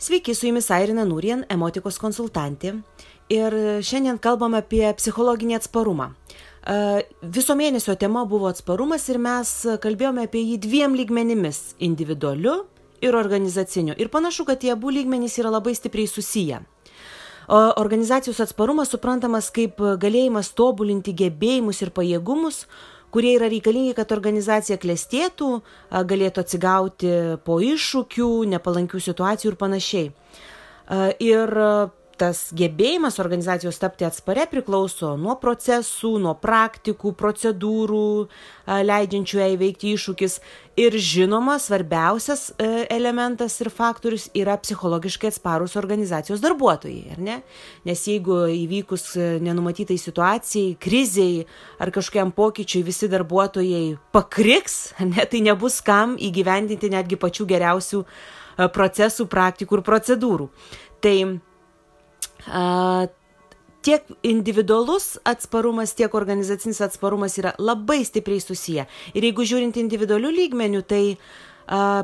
Sveiki, su jumis Airina Nurien, emotikos konsultantė. Ir šiandien kalbam apie psichologinį atsparumą. E, viso mėnesio tema buvo atsparumas ir mes kalbėjome apie jį dviem lygmenimis - individualiu ir organizaciniu. Ir panašu, kad tie abu lygmenys yra labai stipriai susiję. Organizacijos atsparumas suprantamas kaip galėjimas tobulinti gebėjimus ir pajėgumus, kurie yra reikalingi, kad organizacija klestėtų, galėtų atsigauti po iššūkių, nepalankių situacijų ir panašiai. Ir tas gebėjimas organizacijos tapti atsparia priklauso nuo procesų, nuo praktikų, procedūrų, leidžiančių ją įveikti iššūkis. Ir žinoma, svarbiausias e, elementas ir faktorius yra psichologiškai atsparus organizacijos darbuotojai, ar ne? Nes jeigu įvykus e, nenumatytai situacijai, kriziai ar kažkokiam pokyčiui visi darbuotojai pakriks, ne, tai nebus kam įgyvendinti netgi pačių geriausių e, procesų, praktikų ir procedūrų. Tai tiek individualus atsparumas, tiek organizacinis atsparumas yra labai stipriai susiję. Ir jeigu žiūrint individualių lygmenių, tai a,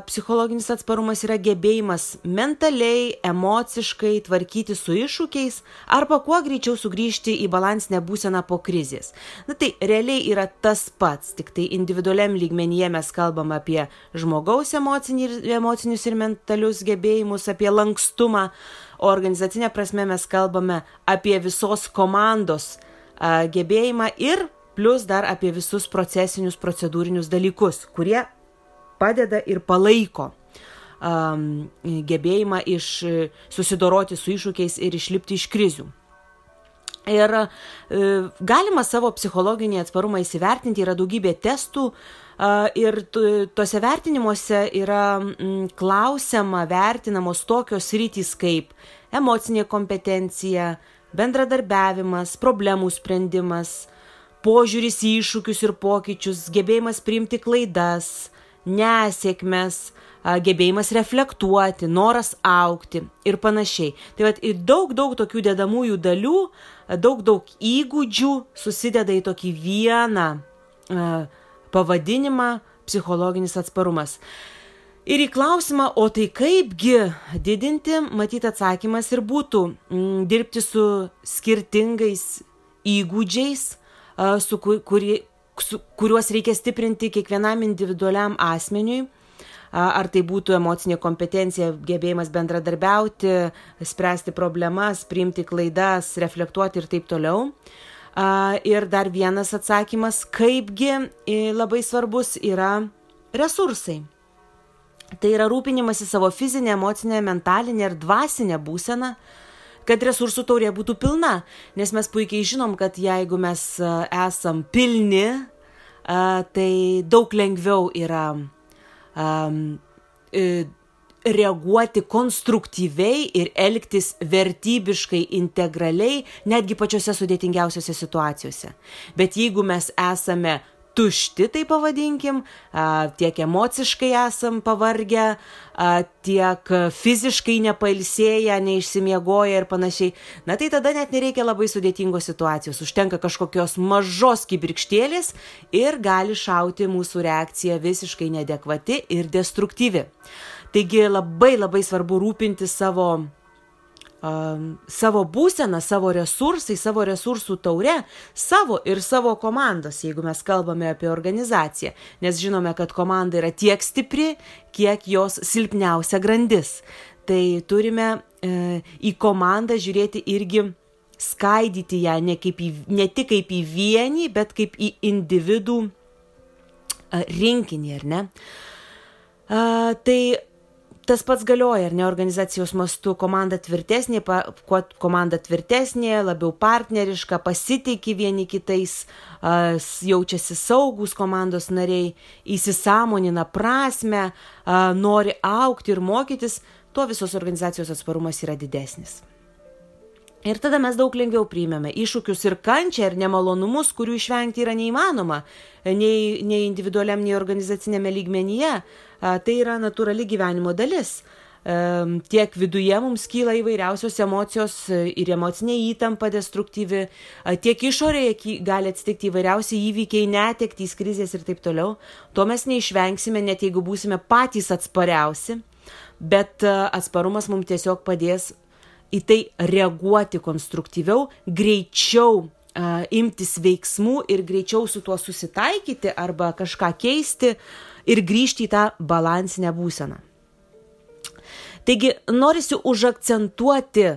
psichologinis atsparumas yra gebėjimas mentaliai, emociškai tvarkyti su iššūkiais arba kuo greičiau sugrįžti į balansinę būseną po krizės. Na tai realiai yra tas pats, tik tai individualiam lygmenyje mes kalbam apie žmogaus emocinį, emocinius ir mentalius gebėjimus, apie lankstumą o organizacinė prasme mes kalbame apie visos komandos gebėjimą ir plus dar apie visus procesinius, procedūrinius dalykus, kurie padeda ir palaiko um, gebėjimą iš, susidoroti su iššūkiais ir išlipti iš krizių. Ir e, galima savo psichologinį atsparumą įsivertinti, yra daugybė testų e, ir tuose vertinimuose yra m, klausiama, vertinamos tokios rytis kaip emocinė kompetencija, bendradarbiavimas, problemų sprendimas, požiūris į iššūkius ir pokyčius, gebėjimas priimti klaidas, nesėkmes, gebėjimas reflektuoti, noras aukti ir panašiai. Tai vad ir daug, daug tokių dedamųjų dalių, daug, daug įgūdžių susideda į tokį vieną pavadinimą psichologinis atsparumas. Ir į klausimą, o tai kaipgi didinti, matyt atsakymas ir būtų m, mm, dirbti su skirtingais įgūdžiais, su, kuri, su, kuriuos reikia stiprinti kiekvienam individualiam asmeniui. Ar tai būtų emocinė kompetencija, gebėjimas bendradarbiauti, spręsti problemas, priimti klaidas, reflektuoti ir taip toliau. Ir dar vienas atsakymas, kaipgi labai svarbus yra resursai Tai yra rūpinimas į savo fizinę, emocinę, mentalinę ir dvasinę būseną, kad resursų taurė būtų pilna. Nes mes puikiai žinom, kad jeigu mes e, esam pilni, e, tai daug lengviau yra um, reaguoti konstruktyviai ir elgtis vertybiškai, integraliai, netgi pačiose sudėtingiausiose situacijose. Bet jeigu mes esame tušti, tai pavadinkim, tiek emociškai esam pavargę, tiek fiziškai nepailsėję, neišsimiegoję ir panašiai. Na tai tada net nereikia labai sudėtingos situacijos, užtenka kažkokios mažos kibirkštėlės ir gali šauti mūsų reakcija visiškai nedekvati ir destruktyvi. Taigi labai labai svarbu rūpinti savo um, savo būseną, savo resursai, savo resursų taure, savo ir savo komandos, jeigu mes kalbame apie organizaciją, nes žinome, kad komanda yra tiek stipri, kiek jos silpniausia grandis. Tai turime e, į komandą žiūrėti irgi skaidyti ją ne, į, ne tik kaip į vienį, bet kaip į individų e, rinkinį, ar ne? A, tai tas pats galioja, ar ne organizacijos mastu komanda tvirtesnė, pa, kuo komanda tvirtesnė, labiau partneriška, pasitikė vieni kitais, a, jaučiasi saugus komandos nariai, įsisamonina prasme, a, nori aukti ir mokytis, tuo visos organizacijos atsparumas yra didesnis. Ir tada mes daug lengviau priimame iššūkius ir kančią ir nemalonumus, kurių išvengti yra neįmanoma nei, nei individualiam, nei organizacinėme lygmenyje. Tai yra natūrali gyvenimo dalis. Tiek viduje mums kyla įvairiausios emocijos ir emocinė įtampa destruktyvi, tiek išorėje gali atsitikti įvairiausi įvykiai, netektys, krizės ir taip toliau. To mes neišvengsime, net jeigu būsime patys atspariausi bet atsparumas mums tiesiog padės į tai reaguoti konstruktyviau, greičiau uh, imtis veiksmų ir greičiau su tuo susitaikyti arba kažką keisti ir grįžti į tą balansinę būseną. Taigi norisi užakcentuoti,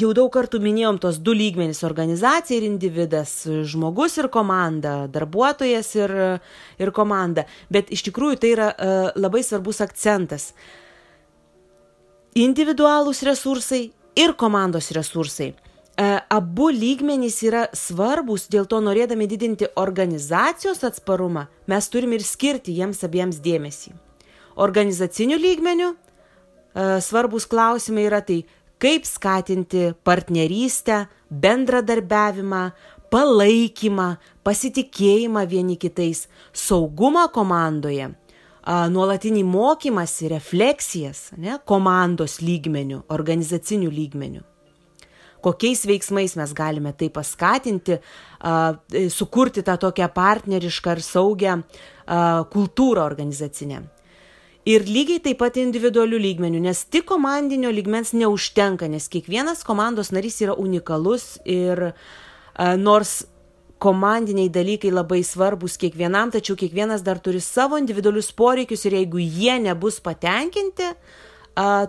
jau daug kartų minėjom tos du lygmenys - organizacija ir individas, žmogus ir komanda, darbuotojas ir, ir komanda, bet iš tikrųjų tai yra labai svarbus akcentas. Individualūs resursai ir komandos resursai. E, abu lygmenys yra svarbus, dėl to norėdami didinti organizacijos atsparumą, mes turim ir skirti jiems abiems dėmesį. Organizacinių lygmenių e, svarbus klausimai yra tai, kaip skatinti partnerystę, bendradarbiavimą, palaikymą, pasitikėjimą vieni kitais, saugumą komandoje, nuolatinį mokymąsi, refleksijas ne, komandos lygmenių, organizacinių lygmenių kokiais veiksmais mes galime tai paskatinti, sukurti tą tokią partnerišką ir saugią kultūrą organizacinę. Ir lygiai taip pat individualių lygmenių, nes tik komandinio lygmens neužtenka, nes kiekvienas komandos narys yra unikalus ir nors komandiniai dalykai labai svarbus kiekvienam, tačiau kiekvienas dar turi savo individualius poreikius ir jeigu jie nebus patenkinti,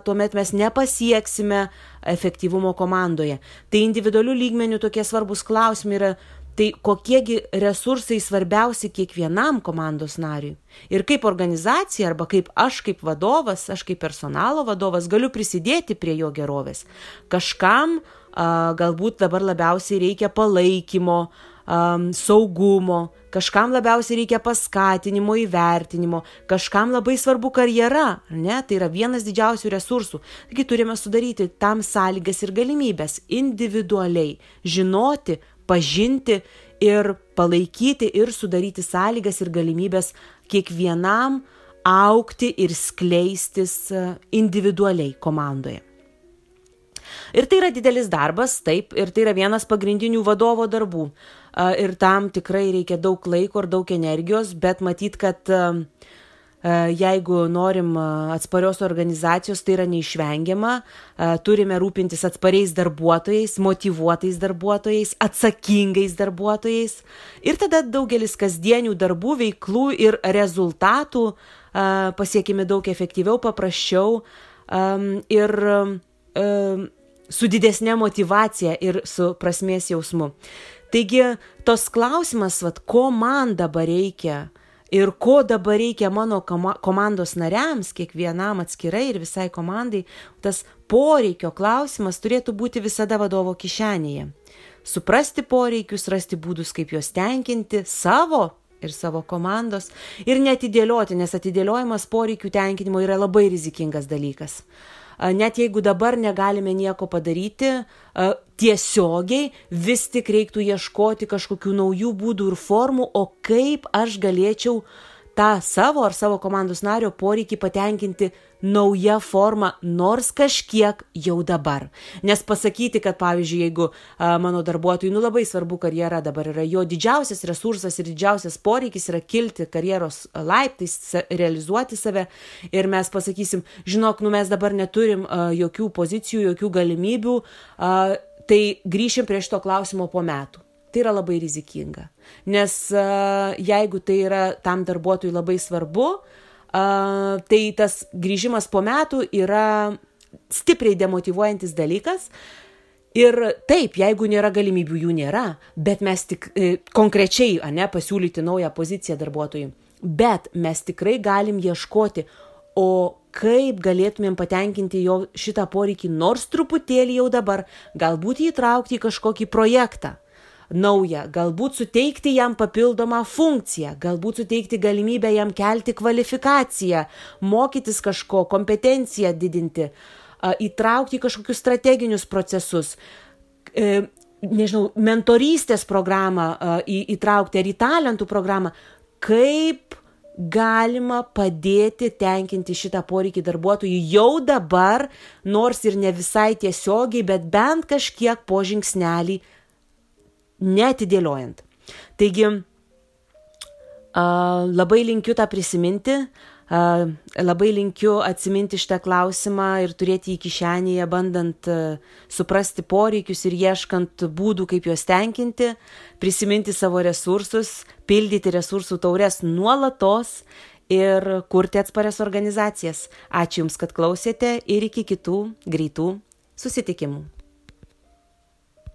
tuomet mes nepasieksime efektyvumo komandoje. Tai individualių lygmenių tokie svarbus klausimai yra, tai kokiegi resursai svarbiausi kiekvienam komandos nariui. Ir kaip organizacija arba kaip aš kaip vadovas, aš kaip personalo vadovas galiu prisidėti prie jo gerovės. Kažkam galbūt dabar labiausiai reikia palaikymo, um, saugumo, kažkam labiausiai reikia paskatinimo, įvertinimo, kažkam labai svarbu karjera, ne, tai yra vienas didžiausių resursų. Taigi turime sudaryti tam sąlygas ir galimybės individualiai žinoti, pažinti ir palaikyti ir sudaryti sąlygas ir galimybės kiekvienam aukti ir skleistis uh, individualiai komandoje. Ir tai yra didelis darbas, taip, ir tai yra vienas pagrindinių vadovo darbų. Ir tam tikrai reikia daug laiko ir daug energijos, bet matyt, kad jeigu norim atsparios organizacijos, tai yra neišvengiama, turime rūpintis atspariais darbuotojais, motivuotais darbuotojais, atsakingais darbuotojais ir tada daugelis kasdienių darbų, veiklų ir rezultatų pasiekimi daug efektyviau, paprasčiau ir su didesnė motivacija ir su prasmės jausmu. Taigi, tos klausimas, vat, ko man dabar reikia ir ko dabar reikia mano komandos nariams, kiekvienam atskirai ir visai komandai, tas poreikio klausimas turėtų būti visada vadovo kišenėje. Suprasti poreikius, rasti būdus, kaip juos tenkinti savo ir savo komandos ir netidėlioti, nes atidėliojimas poreikių tenkinimo yra labai rizikingas dalykas net jeigu dabar negalime nieko padaryti tiesiogiai, vis tik reiktų ieškoti kažkokių naujų būdų ir formų, o kaip aš galėčiau tą savo ar savo komandos nario poreikį patenkinti nauja forma, nors kažkiek jau dabar. Nes pasakyti, kad pavyzdžiui, jeigu a, mano darbuotojui, nu labai svarbu karjera dabar yra jo didžiausias resursas ir didžiausias poreikis yra kilti karjeros laiptais, realizuoti save ir mes pasakysim, žinok, nu mes dabar neturim a, jokių pozicijų, jokių galimybių, a, tai grįšim prie šito klausimo po metų tai yra labai rizikinga. Nes uh, jeigu tai yra tam darbuotojui labai svarbu, uh, tai tas grįžimas po metų yra stipriai demotivuojantis dalykas. Ir taip, jeigu nėra galimybių, jų nėra, bet mes tik e, konkrečiai, ne, pasiūlyti naują poziciją darbuotojui. Bet mes tikrai galim ieškoti, o kaip galėtumėm patenkinti jo šitą poreikį nors truputėlį jau dabar, galbūt įtraukti į kažkokį projektą naują, galbūt suteikti jam papildomą funkciją, galbūt suteikti galimybę jam kelti kvalifikaciją, mokytis kažko, kompetenciją didinti, įtraukti kažkokius strateginius procesus e, nežinau, mentorystės programą įtraukti ar į talentų programą, kaip galima padėti tenkinti šitą poreikį darbuotojų jau dabar, nors ir ne visai tiesiogiai, bet bent kažkiek po žingsnelį netidėliojant. Taigi, labai linkiu tą prisiminti, Labai linkiu atsiminti šitą klausimą ir turėti jį kišenėje, bandant suprasti poreikius ir ieškant būdų, kaip juos tenkinti, prisiminti savo resursus, pildyti resursų taures nuolatos ir kurti atsparias organizacijas. Ačiū Jums, kad klausėte ir iki kitų greitų susitikimų.